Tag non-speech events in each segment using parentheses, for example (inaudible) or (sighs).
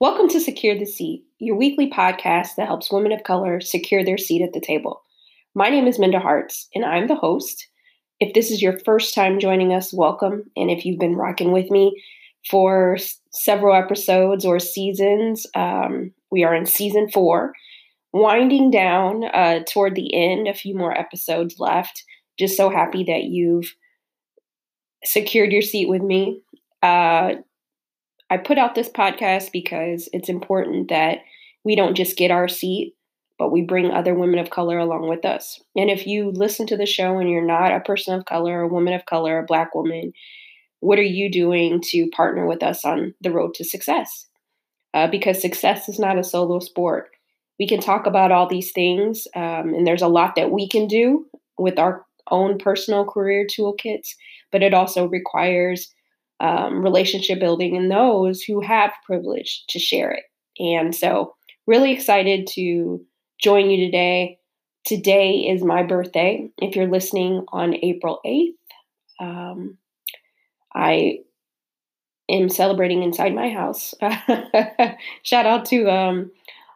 Welcome to Secure the Seat, your weekly podcast that helps women of color secure their seat at the table. My name is Minda Harts, and I'm the host. If this is your first time joining us, welcome. And if you've been rocking with me for several episodes or seasons, um, we are in season four, winding down uh, toward the end, a few more episodes left. Just so happy that you've secured your seat with me. Uh, I put out this podcast because it's important that we don't just get our seat, but we bring other women of color along with us. And if you listen to the show and you're not a person of color, a woman of color, a black woman, what are you doing to partner with us on the road to success? Uh, because success is not a solo sport. We can talk about all these things, um, and there's a lot that we can do with our own personal career toolkits, but it also requires um, relationship building in those who have privilege to share it. And so, really excited to join you today. Today is my birthday. If you're listening on April 8th, um, I am celebrating inside my house. (laughs) Shout out to um,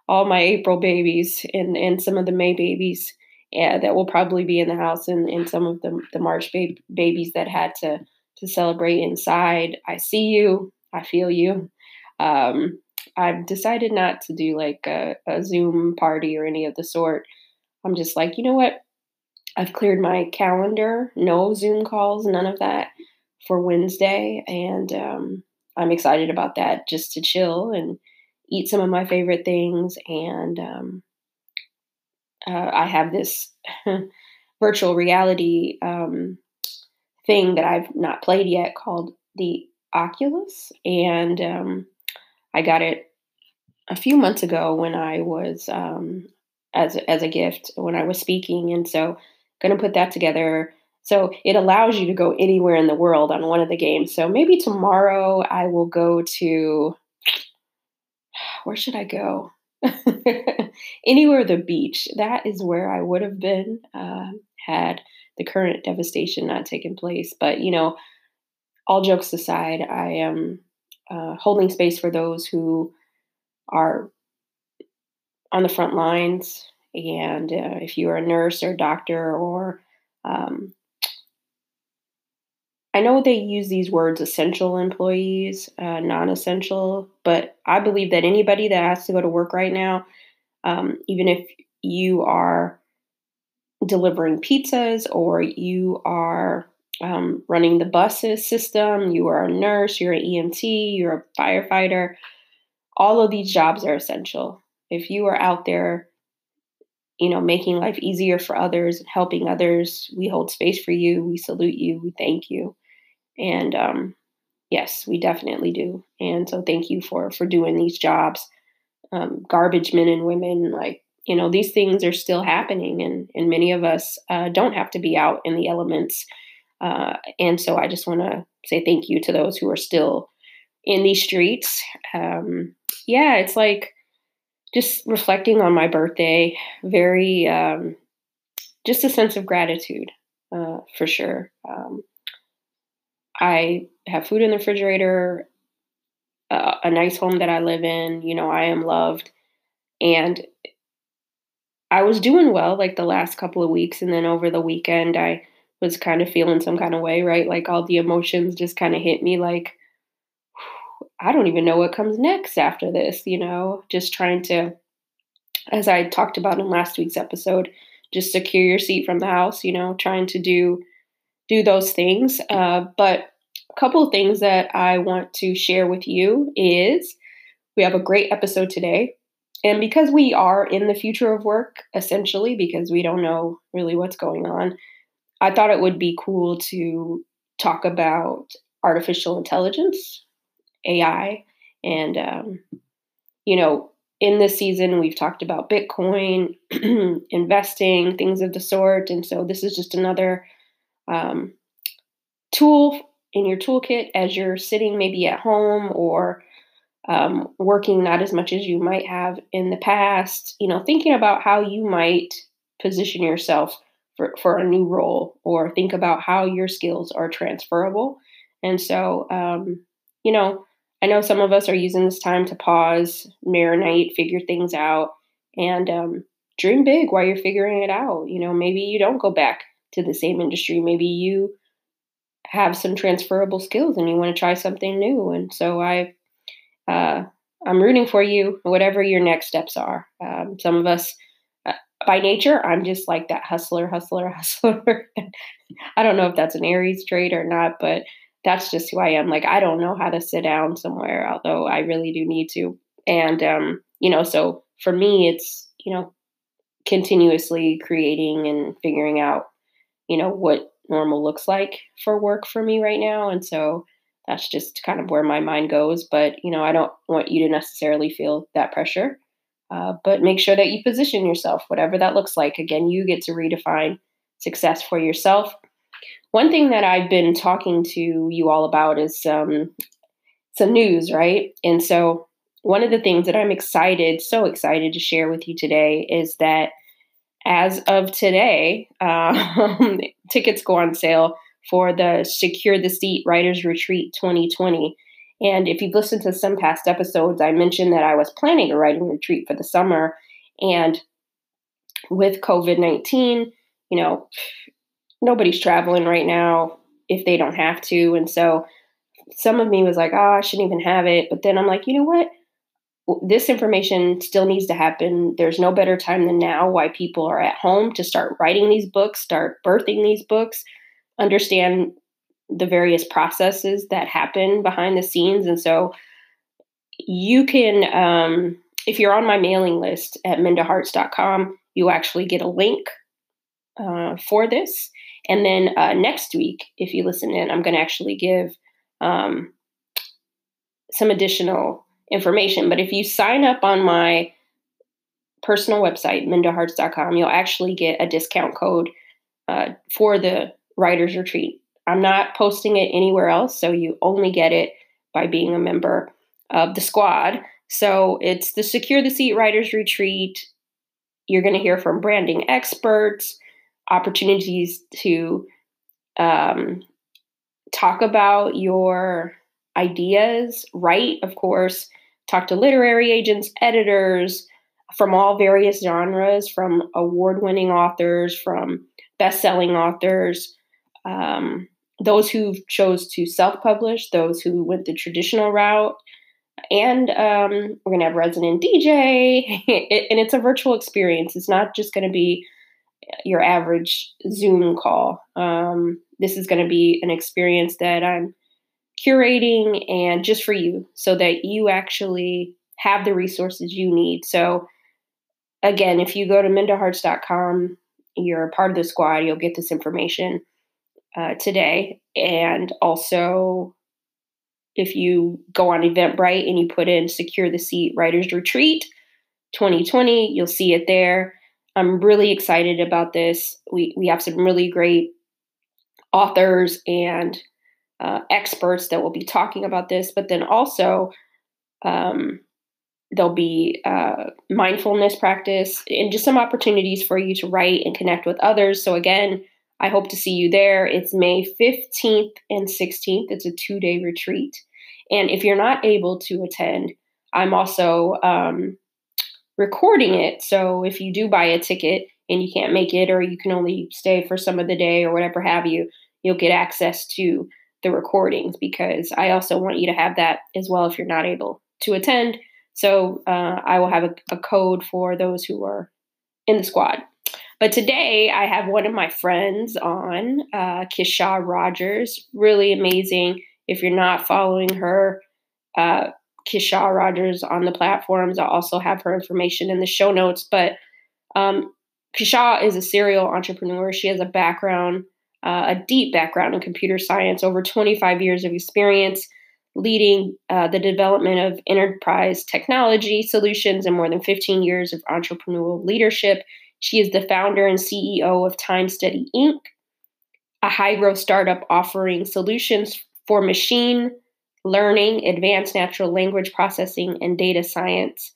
all my April babies and, and some of the May babies yeah, that will probably be in the house and, and some of the, the March ba- babies that had to to celebrate inside. I see you, I feel you. Um, I've decided not to do like a, a Zoom party or any of the sort. I'm just like, you know what? I've cleared my calendar, no Zoom calls, none of that for Wednesday. And um, I'm excited about that just to chill and eat some of my favorite things. And um, uh, I have this (laughs) virtual reality um, thing that I've not played yet called the Oculus, and um, I got it a few months ago when I was um, as as a gift when I was speaking, and so going to put that together. So it allows you to go anywhere in the world on one of the games. So maybe tomorrow I will go to (sighs) where should I go? (laughs) anywhere the beach. That is where I would have been uh, had the current devastation not taking place. But, you know, all jokes aside, I am uh, holding space for those who are on the front lines. And uh, if you are a nurse or doctor or um, I know they use these words essential employees, uh, non essential, but I believe that anybody that has to go to work right now, um, even if you are delivering pizzas or you are um, running the buses system, you are a nurse, you're an EMT, you're a firefighter, all of these jobs are essential. If you are out there, you know, making life easier for others and helping others, we hold space for you. We salute you. We thank you. And um, yes, we definitely do. And so thank you for for doing these jobs. Um, garbage men and women, like you know these things are still happening and and many of us uh, don't have to be out in the elements. Uh, and so i just want to say thank you to those who are still in these streets. Um, yeah it's like just reflecting on my birthday very um, just a sense of gratitude uh, for sure. Um, i have food in the refrigerator uh, a nice home that i live in you know i am loved. And I was doing well like the last couple of weeks. And then over the weekend, I was kind of feeling some kind of way, right? Like all the emotions just kind of hit me like, I don't even know what comes next after this, you know, just trying to, as I talked about in last week's episode, just secure your seat from the house, you know, trying to do do those things. Uh, but a couple things that I want to share with you is we have a great episode today. And because we are in the future of work, essentially, because we don't know really what's going on, I thought it would be cool to talk about artificial intelligence, AI, and, um, you know, in this season, we've talked about Bitcoin, (clears throat) investing, things of the sort. And so this is just another um, tool in your toolkit as you're sitting maybe at home or um, working not as much as you might have in the past, you know, thinking about how you might position yourself for, for a new role or think about how your skills are transferable. And so, um, you know, I know some of us are using this time to pause, marinate, figure things out, and um, dream big while you're figuring it out. You know, maybe you don't go back to the same industry. Maybe you have some transferable skills and you want to try something new. And so I, uh, I'm rooting for you, whatever your next steps are. Um, some of us, uh, by nature, I'm just like that hustler, hustler, (laughs) hustler. I don't know if that's an Aries trait or not, but that's just who I am. Like, I don't know how to sit down somewhere, although I really do need to. And, um, you know, so for me, it's, you know, continuously creating and figuring out, you know, what normal looks like for work for me right now. And so that's just kind of where my mind goes. But, you know, I don't want you to necessarily feel that pressure. Uh, but make sure that you position yourself, whatever that looks like. Again, you get to redefine success for yourself. One thing that I've been talking to you all about is um, some news, right? And so, one of the things that I'm excited, so excited to share with you today is that as of today, uh, (laughs) tickets go on sale for the Secure the Seat Writers Retreat 2020. And if you've listened to some past episodes, I mentioned that I was planning a writing retreat for the summer. And with COVID 19, you know, nobody's traveling right now if they don't have to. And so some of me was like, oh, I shouldn't even have it. But then I'm like, you know what? This information still needs to happen. There's no better time than now why people are at home to start writing these books, start birthing these books, understand the various processes that happen behind the scenes. And so you can, um, if you're on my mailing list at mindaharts.com, you actually get a link uh, for this. And then uh, next week, if you listen in, I'm going to actually give um, some additional information. But if you sign up on my personal website, mindaharts.com, you'll actually get a discount code uh, for the writer's retreat. I'm not posting it anywhere else, so you only get it by being a member of the squad. So it's the Secure the Seat Writers Retreat. You're going to hear from branding experts, opportunities to um, talk about your ideas, write, of course, talk to literary agents, editors from all various genres, from award winning authors, from best selling authors, um, those who chose to self publish, those who went the traditional route. And um, we're going to have resident DJ, (laughs) and it's a virtual experience. It's not just going to be your average Zoom call. Um, this is going to be an experience that I'm curating and just for you so that you actually have the resources you need. So, again, if you go to mindaharts.com, you're a part of the squad, you'll get this information uh, today. And also, if you go on Eventbrite and you put in Secure the Seat Writers Retreat 2020, you'll see it there. I'm really excited about this. We, we have some really great authors and uh, experts that will be talking about this, but then also um, there'll be uh, mindfulness practice and just some opportunities for you to write and connect with others. So, again, I hope to see you there. It's May 15th and 16th. It's a two day retreat. And if you're not able to attend, I'm also um, recording it. So if you do buy a ticket and you can't make it, or you can only stay for some of the day or whatever have you, you'll get access to the recordings because I also want you to have that as well if you're not able to attend. So uh, I will have a, a code for those who are in the squad. But today I have one of my friends on, uh, Kishau Rogers. Really amazing. If you're not following her, uh, Kishau Rogers on the platforms, I'll also have her information in the show notes. But um, Kishau is a serial entrepreneur. She has a background, uh, a deep background in computer science, over 25 years of experience leading uh, the development of enterprise technology solutions and more than 15 years of entrepreneurial leadership. She is the founder and CEO of Time Study Inc., a high growth startup offering solutions for machine learning, advanced natural language processing, and data science.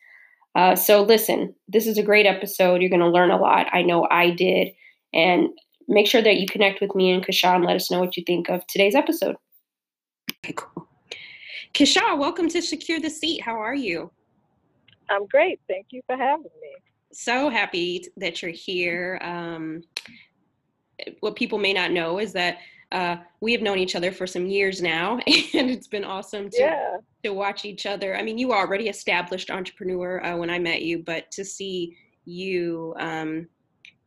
Uh, so, listen, this is a great episode. You're going to learn a lot. I know I did. And make sure that you connect with me and Kishau. Let us know what you think of today's episode. Okay, cool. Kishau, welcome to Secure the Seat. How are you? I'm great. Thank you for having me. So happy that you're here. Um, what people may not know is that uh, we have known each other for some years now, (laughs) and it's been awesome to yeah. to watch each other. I mean, you were already established entrepreneur uh, when I met you, but to see you um,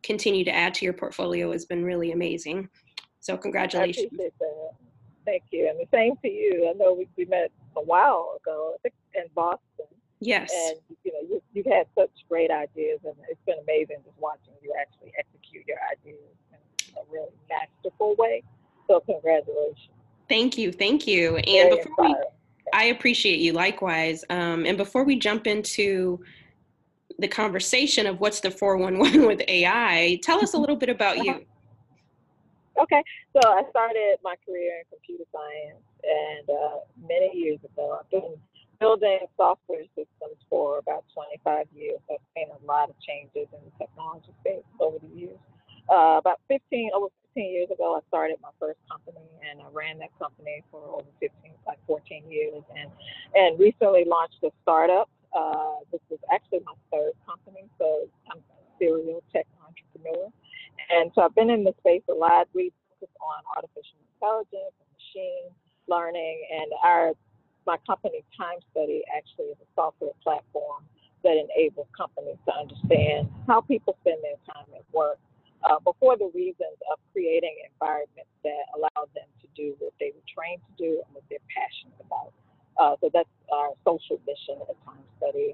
continue to add to your portfolio has been really amazing. So congratulations. Thank you, and the same to you. I know we, we met a while ago, I think in Boston. Yes. And you know, you, you've had such great ideas, and it's been amazing just watching you actually execute your ideas in a really masterful way. So congratulations. Thank you, thank you. And Very before inspiring. we, I appreciate you likewise. Um, and before we jump into the conversation of what's the 411 (laughs) with AI, tell us a little bit about you. Okay, so I started my career in computer science, and uh, many years ago, I've been building software systems for about 25 years. I've seen a lot of changes in the technology space over the years. Uh, about 15, over 15 years ago, I started my first company, and I ran that company for over 15, like 14 years, and and recently launched a startup. Uh, this is actually my third company, so I'm a serial tech entrepreneur, and so I've been in the space a lot. We focus on artificial intelligence and machine learning, and our my company Time Study actually is a software platform that enables companies to understand how people spend their time at work uh, before the reasons of creating environments that allow them to do what they were trained to do and what they're passionate about. Uh, so that's our social mission at Time Study.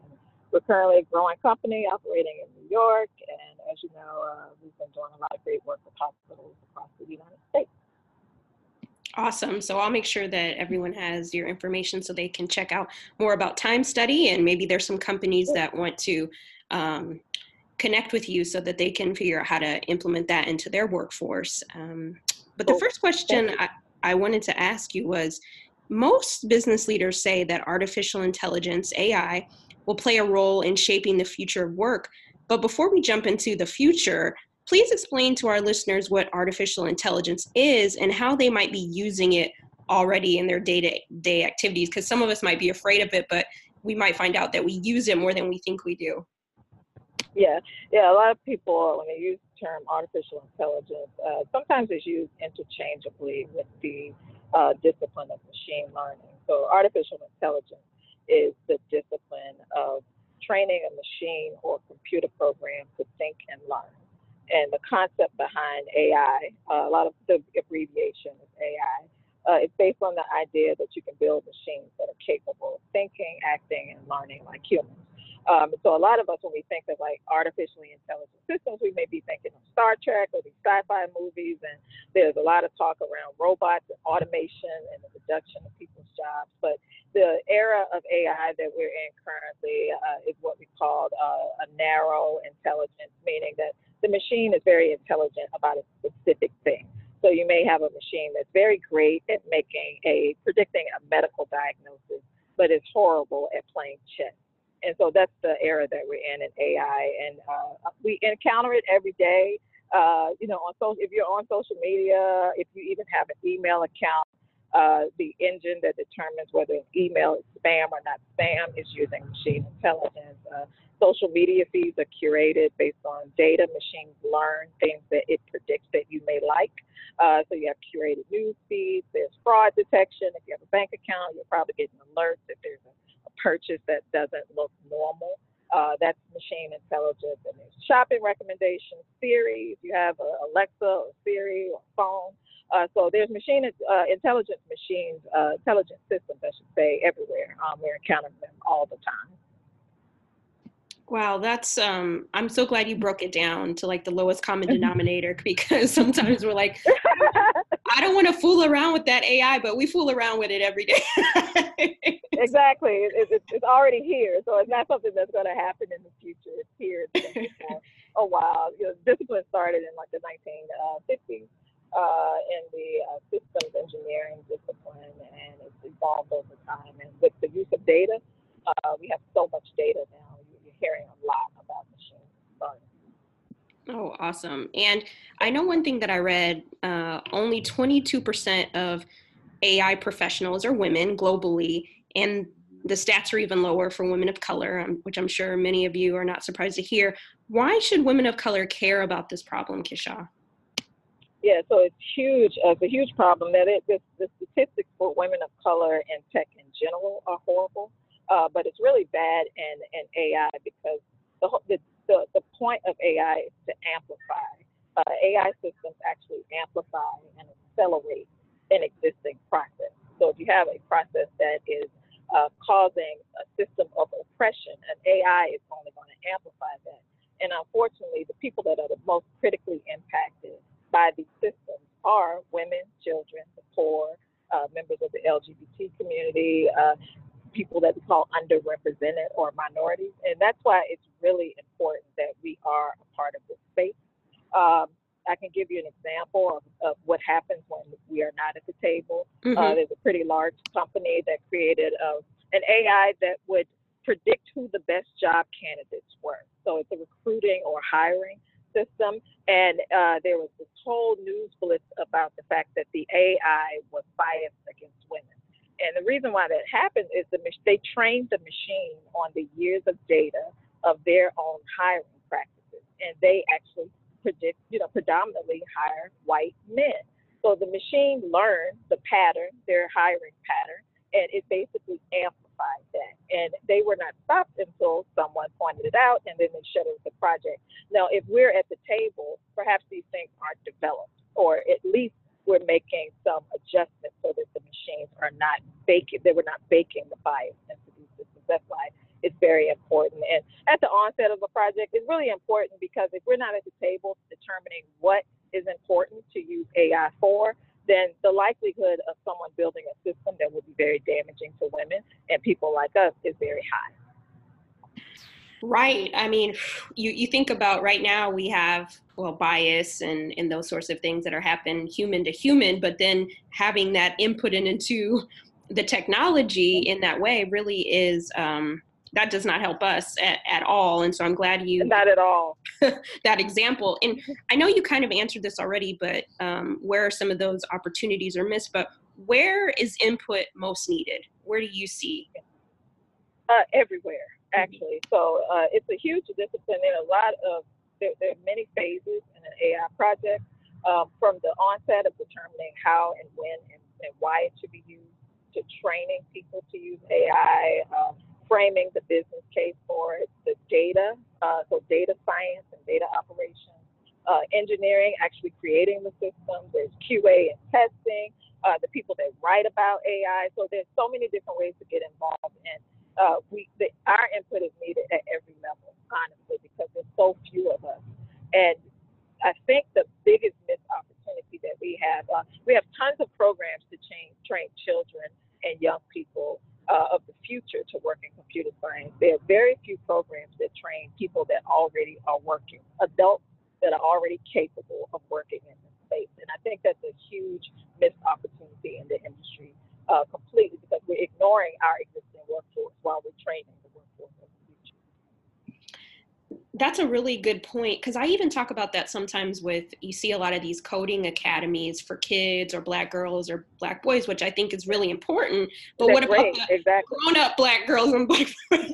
We're currently a growing company operating in New York, and as you know, uh, we've been doing a lot of great work with hospitals across the United States. Awesome. So I'll make sure that everyone has your information so they can check out more about time study and maybe there's some companies that want to um, connect with you so that they can figure out how to implement that into their workforce. Um, but the first question I, I wanted to ask you was most business leaders say that artificial intelligence, AI, will play a role in shaping the future of work. But before we jump into the future, please explain to our listeners what artificial intelligence is and how they might be using it already in their day to day activities. Because some of us might be afraid of it, but we might find out that we use it more than we think we do. Yeah, yeah. A lot of people, when they use the term artificial intelligence, uh, sometimes it's used interchangeably with the uh, discipline of machine learning. So, artificial intelligence is the discipline of training a machine or computer program to think and learn. And the concept behind AI, uh, a lot of the abbreviation is AI, uh, it's based on the idea that you can build machines that are capable of thinking, acting, and learning like humans. Um, so a lot of us, when we think of like artificially intelligent systems, we may be thinking of Star Trek or these sci-fi movies, and there's a lot of talk around robots and automation and the reduction of people's jobs. But the era of AI that we're in currently uh, is what we call uh, a narrow intelligence, meaning that the machine is very intelligent about a specific thing. So you may have a machine that's very great at making a predicting a medical diagnosis, but is horrible at playing chess and so that's the era that we're in in AI, and uh, we encounter it every day. Uh, you know, on social, if you're on social media, if you even have an email account, uh, the engine that determines whether an email is spam or not spam is using machine intelligence. Social media feeds are curated based on data. Machines learn things that it predicts that you may like. Uh, so you have curated news feeds. There's fraud detection. If you have a bank account, you're probably getting alerts if there's a purchase that doesn't look normal. Uh, that's machine intelligence. And there's shopping recommendations, Siri, if you have a Alexa or Siri or phone. Uh, so there's machine uh, intelligence machines, uh, intelligent systems, I should say, everywhere. Um, we're encountering them all the time. Wow, that's um I'm so glad you broke it down to like the lowest common (laughs) denominator because sometimes we're like I don't want to fool around with that AI, but we fool around with it every day. (laughs) exactly. It, it, it's already here. So it's not something that's going to happen in the future. It's here. It's been for (laughs) a while. You know, discipline started in like the 1950s uh, in the uh, systems engineering discipline, and it's evolved over time. And with the use of data, uh, we have so much data now. You're a lot about machine learning. Oh, awesome. And I know one thing that I read uh, only 22% of AI professionals are women globally, and the stats are even lower for women of color, um, which I'm sure many of you are not surprised to hear. Why should women of color care about this problem, Kishau? Yeah, so it's huge. Uh, it's a huge problem. That it, the, the statistics for women of color in tech in general are horrible, uh, but it's really bad in, in AI because the, the, the, point of AI is to amplify. Uh, AI systems actually amplify and accelerate an existing process. So if you have a process that is uh, causing a system of oppression, and AI is only going to amplify that. And unfortunately, the people that are the most critically impacted by these systems are women, children, the poor, uh, members of the LGBT community, uh, people that we call underrepresented or minorities. And that's why it's really important that we are a part of this space. Um, I can give you an example of, of, what happens when we are not at the table. Uh, mm-hmm. Uh, there's a pretty large company that created uh, an AI that would predict who the best job candidates were. So it's a recruiting or hiring system. And uh, there was this whole news blitz about the fact that the AI was biased against women. And the reason why that happened is the they trained the machine on the years of data of their own hiring practices, and they actually predict, you know, predominantly hire white men. So the machine learned the pattern, their hiring pattern, and it basically amplified that. And they were not stopped until someone pointed it out, and then they shut shuttered the project. Now, if we're at the table, perhaps these things aren't developed, or at least we're making some adjustments so that the machines are not baking, they were not baking the bias into these systems. That's why it's very important. And at the onset of a project, it's really important because if we're not at the table determining what is important to use AI for, then the likelihood of someone building a system that will be very damaging to women and people like us is very high. Right. I mean, (sighs) you, you think about right now we have well bias and and those sorts of things that are happening human to human, but then having that input in, into (laughs) the technology in that way really is um, that does not help us at, at all. And so I'm glad you not at all (laughs) that example. And I know you kind of answered this already, but um, where are some of those opportunities are missed? But where is input most needed? Where do you see? Uh, everywhere actually. So uh, it's a huge discipline. Are a lot of there, there are many phases in an AI project, um, from the onset of determining how and when and, and, why it should be used, to training people to use AI, um, framing the business case for it, the data, uh, so data science and data operations, uh, engineering, actually creating the system. There's QA and testing. Uh, the people that write about AI. So there's so many different ways to get involved in uh, we the, our input is needed at every level, honestly, because there's so few of us. And I think the biggest missed opportunity that we have, uh, we have tons of programs to change, train children and young people uh, of the future to work in computer science. There are very few programs that train people that already are working, adults that are already capable of working in this space. And I think that's a huge missed opportunity in the industry uh, completely because we're ignoring our existing workforce while we're training the workforce of the future. That's a really good point because I even talk about that sometimes with you see a lot of these coding academies for kids or black girls or black boys, which I think is really important. But that's what about the exactly. grown up black girls and black (laughs) boys?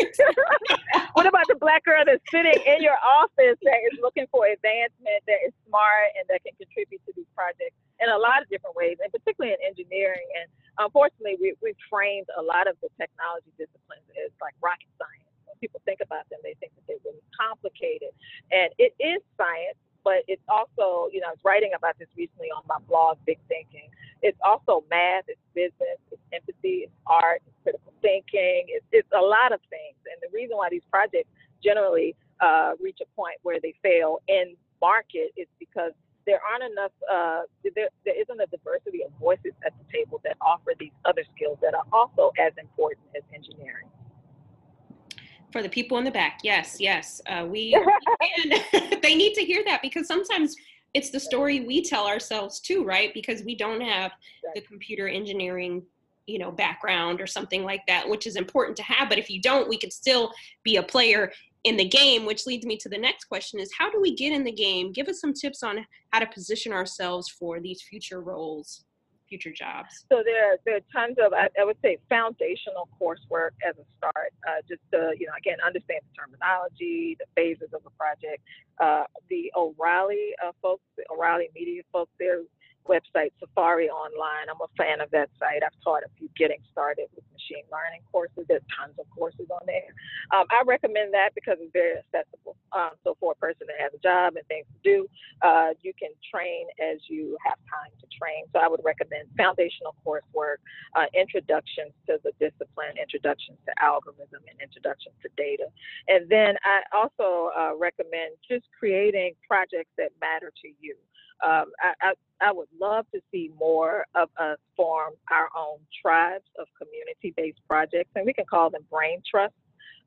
what about the black girl that's sitting in your office that is looking for advancement, that is smart, and that can contribute to these projects in a lot of different ways, and particularly in engineering and unfortunately, we, we've framed a lot of the technology disciplines as like rocket science. When people think about them, they think that they're really complicated. And it is science, but it's also, you know, I was writing about this recently on my blog, Big Thinking. It's also math, it's business, it's empathy, it's art, it's critical thinking, it's, it's a lot of things. And the reason why these projects generally uh, reach a point where they fail in market is because there aren't enough, uh, there, there isn't a diversity of voices at the table that offer these other skills that are also as important as engineering. For the people in the back, yes, yes. Uh, we, (laughs) (laughs) they need to hear that because sometimes it's the story we tell ourselves too, right? Because we don't have the computer engineering you know background or something like that which is important to have but if you don't we could still be a player in the game, which leads me to the next question is how do we get in the game? Give us some tips on how to position ourselves for these future roles, future jobs? So there, there are tons of, I, I would say, foundational coursework as a start. Uh, just to, you know, again, understand the terminology, the phases of a project. Uh, the O'Reilly uh, folks, the O'Reilly Media folks, they're website, Safari Online. I'm a fan of that site. I've taught a few getting started with machine learning courses. There's tons of courses on there. Um, I recommend that because it's very accessible. Um, so for a person that has a job and things to do, uh, you can train as you have time to train. So I would recommend foundational coursework, uh, introductions to the discipline, introductions to algorithm, and introductions to data. And then I also uh, recommend just creating projects that matter to you. Um, I, I, I, would love to see more of us form our own tribes of community based projects, and we can call them brain trusts.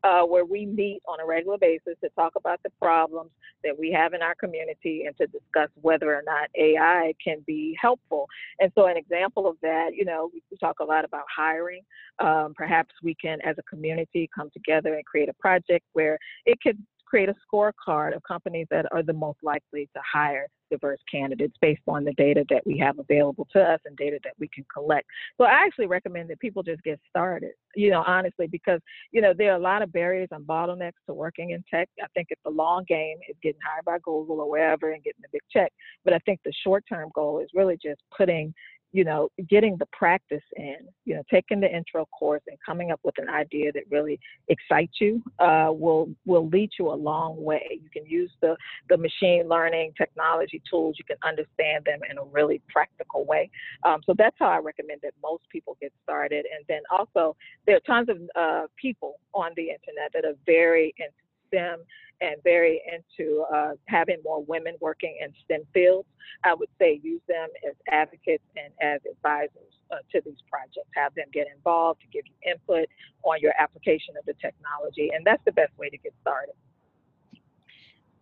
Uh, where we meet on a regular basis to talk about the problems that we have in our community and to discuss whether or not AI can be helpful. And so, an example of that, you know, we, talk a lot about hiring. Um, perhaps we can, as a community, come together and create a project where it could create a scorecard of companies that are the most likely to hire diverse candidates based on the data that we have available to us and data that we can collect. So I actually recommend that people just get started, you know, honestly, because, you know, there are a lot of barriers and bottlenecks to working in tech. I think it's the long game is getting hired by Google or wherever and getting a big check. But I think the short term goal is really just putting you know, getting the practice in, you know, taking the intro course and coming up with an idea that really excites you uh, will will lead you a long way. You can use the the machine learning technology tools. You can understand them in a really practical way. Um, so that's how I recommend that most people get started. And then also, there are tons of uh, people on the internet that are very STEM and very into uh, having more women working in STEM fields, I would say use them as advocates and as advisors uh, to these projects. Have them get involved to give you input on your application of the technology, and that's the best way to get started.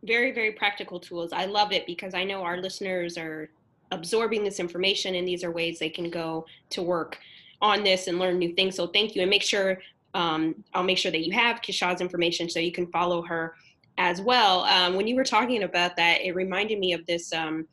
Very, very practical tools. I love it because I know our listeners are absorbing this information, and these are ways they can go to work on this and learn new things. So thank you, and make sure um, I'll make sure that you have Kishau's information so you can follow her as well. Um, when you were talking about that, it reminded me of this. Um,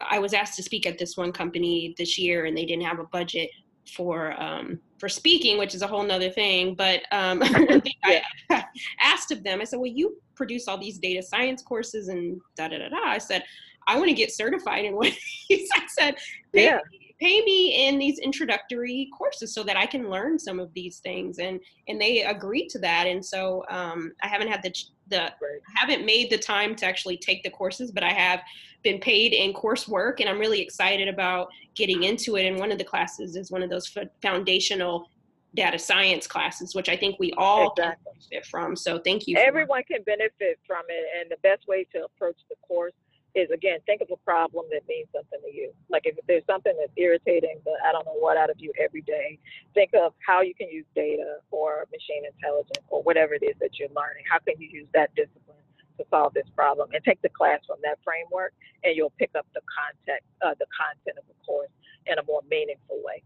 I was asked to speak at this one company this year, and they didn't have a budget for um, for speaking, which is a whole nother thing. But um, (laughs) I (laughs) asked of them, I said, "Well, you produce all these data science courses and da da da da." I said, "I want to get certified in what." (laughs) I said, "Yeah." Pay me in these introductory courses so that I can learn some of these things. And and they agreed to that. And so um, I haven't had the the right. haven't made the time to actually take the courses, but I have been paid in coursework, and I'm really excited about getting into it. And one of the classes is one of those foundational data science classes, which I think we all exactly. benefit from. So thank you. Everyone can benefit from it, and the best way to approach the course is again think of a problem that means something to you. Like if there's something that's irritating the I don't know what out of you every day, think of how you can use data or machine intelligence or whatever it is that you're learning. How can you use that discipline to solve this problem? And take the class from that framework, and you'll pick up the context, uh, the content of the course in a more meaningful way.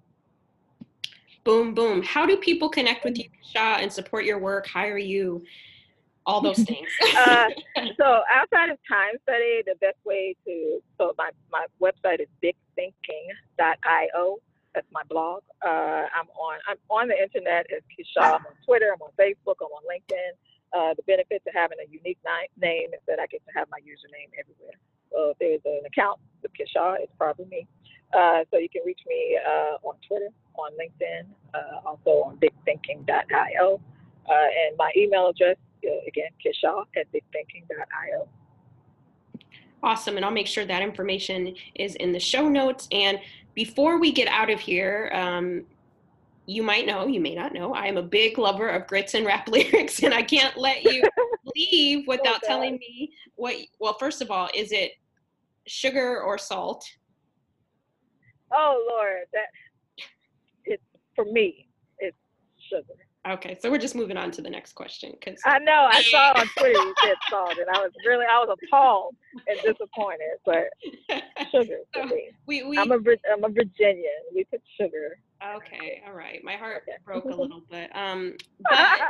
Boom, boom. How do people connect with you, Shah, and support your work, hire you? All those (laughs) things. uh, (laughs) so outside of time study, the best way to so my my website is bigthinking.io. That's my blog. Uh, I'm on I'm on the internet as Kishau. I'm on Twitter. I'm on Facebook. I'm on LinkedIn. Uh, the benefit to having a unique ni- name is that I get to have my username everywhere. So if there's an account with Kishau, it's probably me. Uh, so you can reach me uh, on Twitter, on LinkedIn, uh, also on bigthinking.io. Uh, and my email address again, Kishau at bigthinking.io. Awesome. And I'll make sure that information is in the show notes. And before we get out of here, um, you might know, you may not know, I am a big lover of grits and rap (laughs) lyrics, and I can't let you (laughs) leave without telling me what. Well, first of all, is it sugar or salt? Oh Lord, that it's for me. It's sugar. Okay, so we're just moving on to the next question because I know I saw on Twitter you said (laughs) salt, and I was really I was appalled and disappointed. But (laughs) sugar me. We, we I'm a I'm a Virginian. We put sugar. Okay, all right. My heart okay. broke a little bit. Um, (laughs) but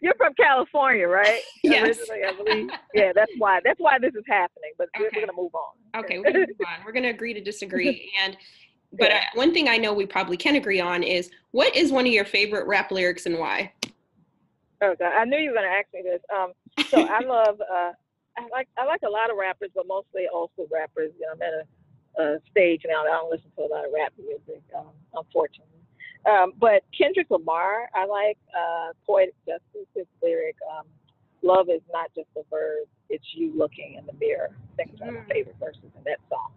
you're from California, right? Yes. I believe. Yeah, that's why that's why this is happening. But okay. we're, we're gonna move on. Okay, we're gonna move on. We're gonna agree to disagree and but I, one thing I know we probably can agree on is what is one of your favorite rap lyrics and why? Oh God, I knew you were going to ask me this. Um, so I (laughs) love, uh, I like, I like a lot of rappers, but mostly old school rappers. You know, I'm at a, a stage now. that I don't listen to a lot of rap music, um, unfortunately. Um, but Kendrick Lamar, I like uh, Poetic Justice, his lyric, um, love is not just a verb, it's you looking in the mirror. I think it's one of my mm. favorite verses in that song.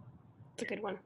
It's a good one.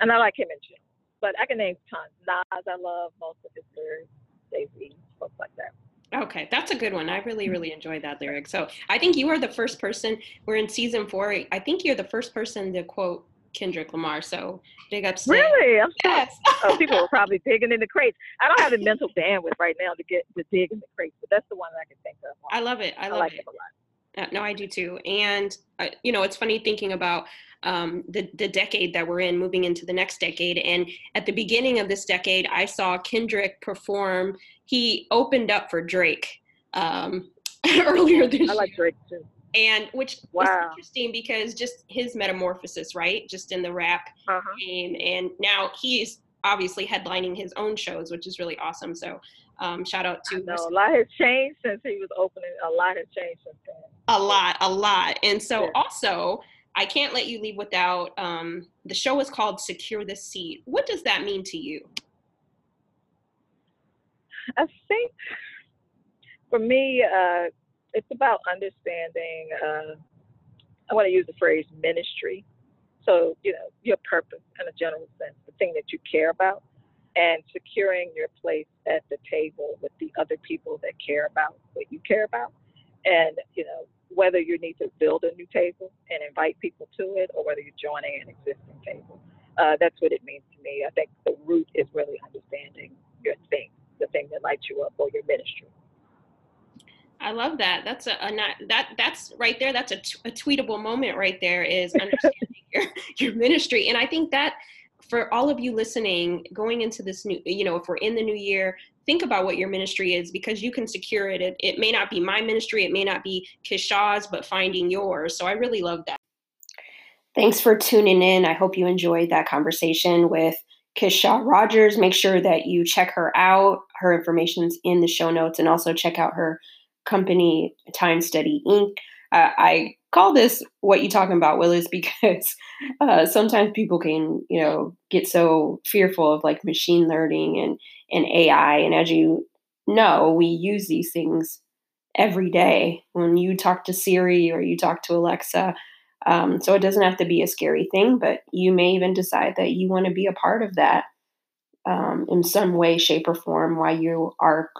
And I like him in general. But I can name tons. Nas, I love most of his lyrics. Jay-Z, stuff like that. Okay, that's a good one. I really, really enjoyed that lyric. So I think you are the first person. We're in season four. I think you're the first person to quote Kendrick Lamar. So big ups. Really? I'm yes. (laughs) oh, people are probably digging in the crates. I don't have the mental bandwidth right now to get to dig in the crates, but that's the one that I can think of. I love it. I love I like it. it a lot. Uh, no, I do too. And uh, you know, it's funny thinking about um, the the decade that we're in, moving into the next decade. And at the beginning of this decade, I saw Kendrick perform. He opened up for Drake um, (laughs) earlier this year. I like Drake too and which wow. is interesting because just his metamorphosis, right? Just in the rap uh-huh. game, and now he's obviously headlining his own shows, which is really awesome. So, um, shout out to. No, a lot has changed since he was opening. A lot has changed since then. A lot, a lot, and so yeah. also. I can't let you leave without um, the show is called Secure the Seat. What does that mean to you? I think for me, uh, it's about understanding. Uh, I want to use the phrase ministry. So you know your purpose in a general sense, the thing that you care about, and securing your place at the table with the other people that care about what you care about, and you know whether you need to build a new table and invite people to it, or whether you're joining an existing table. Uh, that's what it means to me. I think the root is really understanding your thing, the thing that lights you up, or your ministry. I love that. That's a, a not, that that's right there. That's a, t- a tweetable moment right there. Is (laughs) understanding your your ministry, and I think that for all of you listening, going into this new, you know, if we're in the new year, think about what your ministry is because you can secure it. It, it may not be my ministry, it may not be Kishau's, but finding yours. So I really love that. Thanks for tuning in. I hope you enjoyed that conversation with Kishau Rogers. Make sure that you check her out. Her information's in the show notes, and also check out her company, Time Study Inc. Uh, I call this what you talking about, Willis, (laughs) because uh, sometimes people can, you know, get so fearful of like machine learning and and AI, and as you know, we use these things every day when you talk to Siri or you talk to Alexa. Um, so it doesn't have to be a scary thing, but you may even decide that you want to be a part of that um, in some way, shape, or form while you are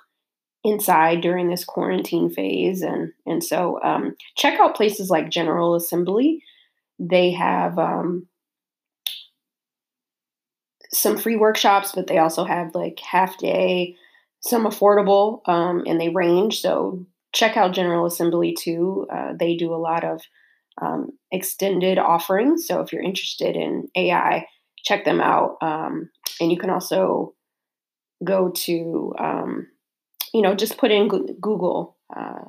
inside during this quarantine phase. And and so um, check out places like general assembly. They have um, some free workshops but they also have like half day some affordable um, and they range. So check out general assembly too. Uh, they do a lot of um, extended offerings. So if you're interested in ai check them out. Um, and you can also go to um, you know, just put in Google uh,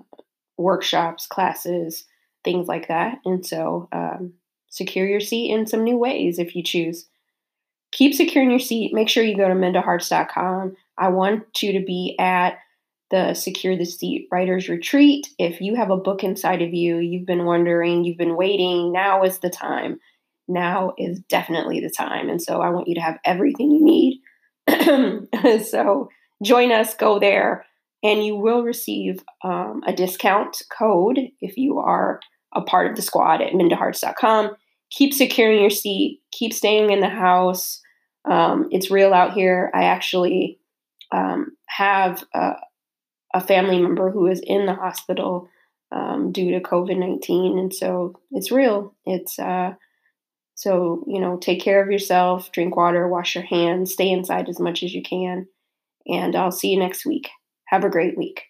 workshops, classes, things like that. And so um, secure your seat in some new ways if you choose. Keep securing your seat. Make sure you go to mindaharts.com. I want you to be at the Secure the Seat Writers Retreat. If you have a book inside of you, you've been wondering, you've been waiting, now is the time. Now is definitely the time. And so I want you to have everything you need. (clears throat) so join us, go there and you will receive um, a discount code if you are a part of the squad at mindaharts.com. Keep securing your seat, keep staying in the house. Um, it's real out here. I actually um, have a, a, family member who is in the hospital um, due to COVID 19. And so it's real. It's uh, so, you know, take care of yourself, drink water, wash your hands, stay inside as much as you can. And I'll see you next week. Have a great week.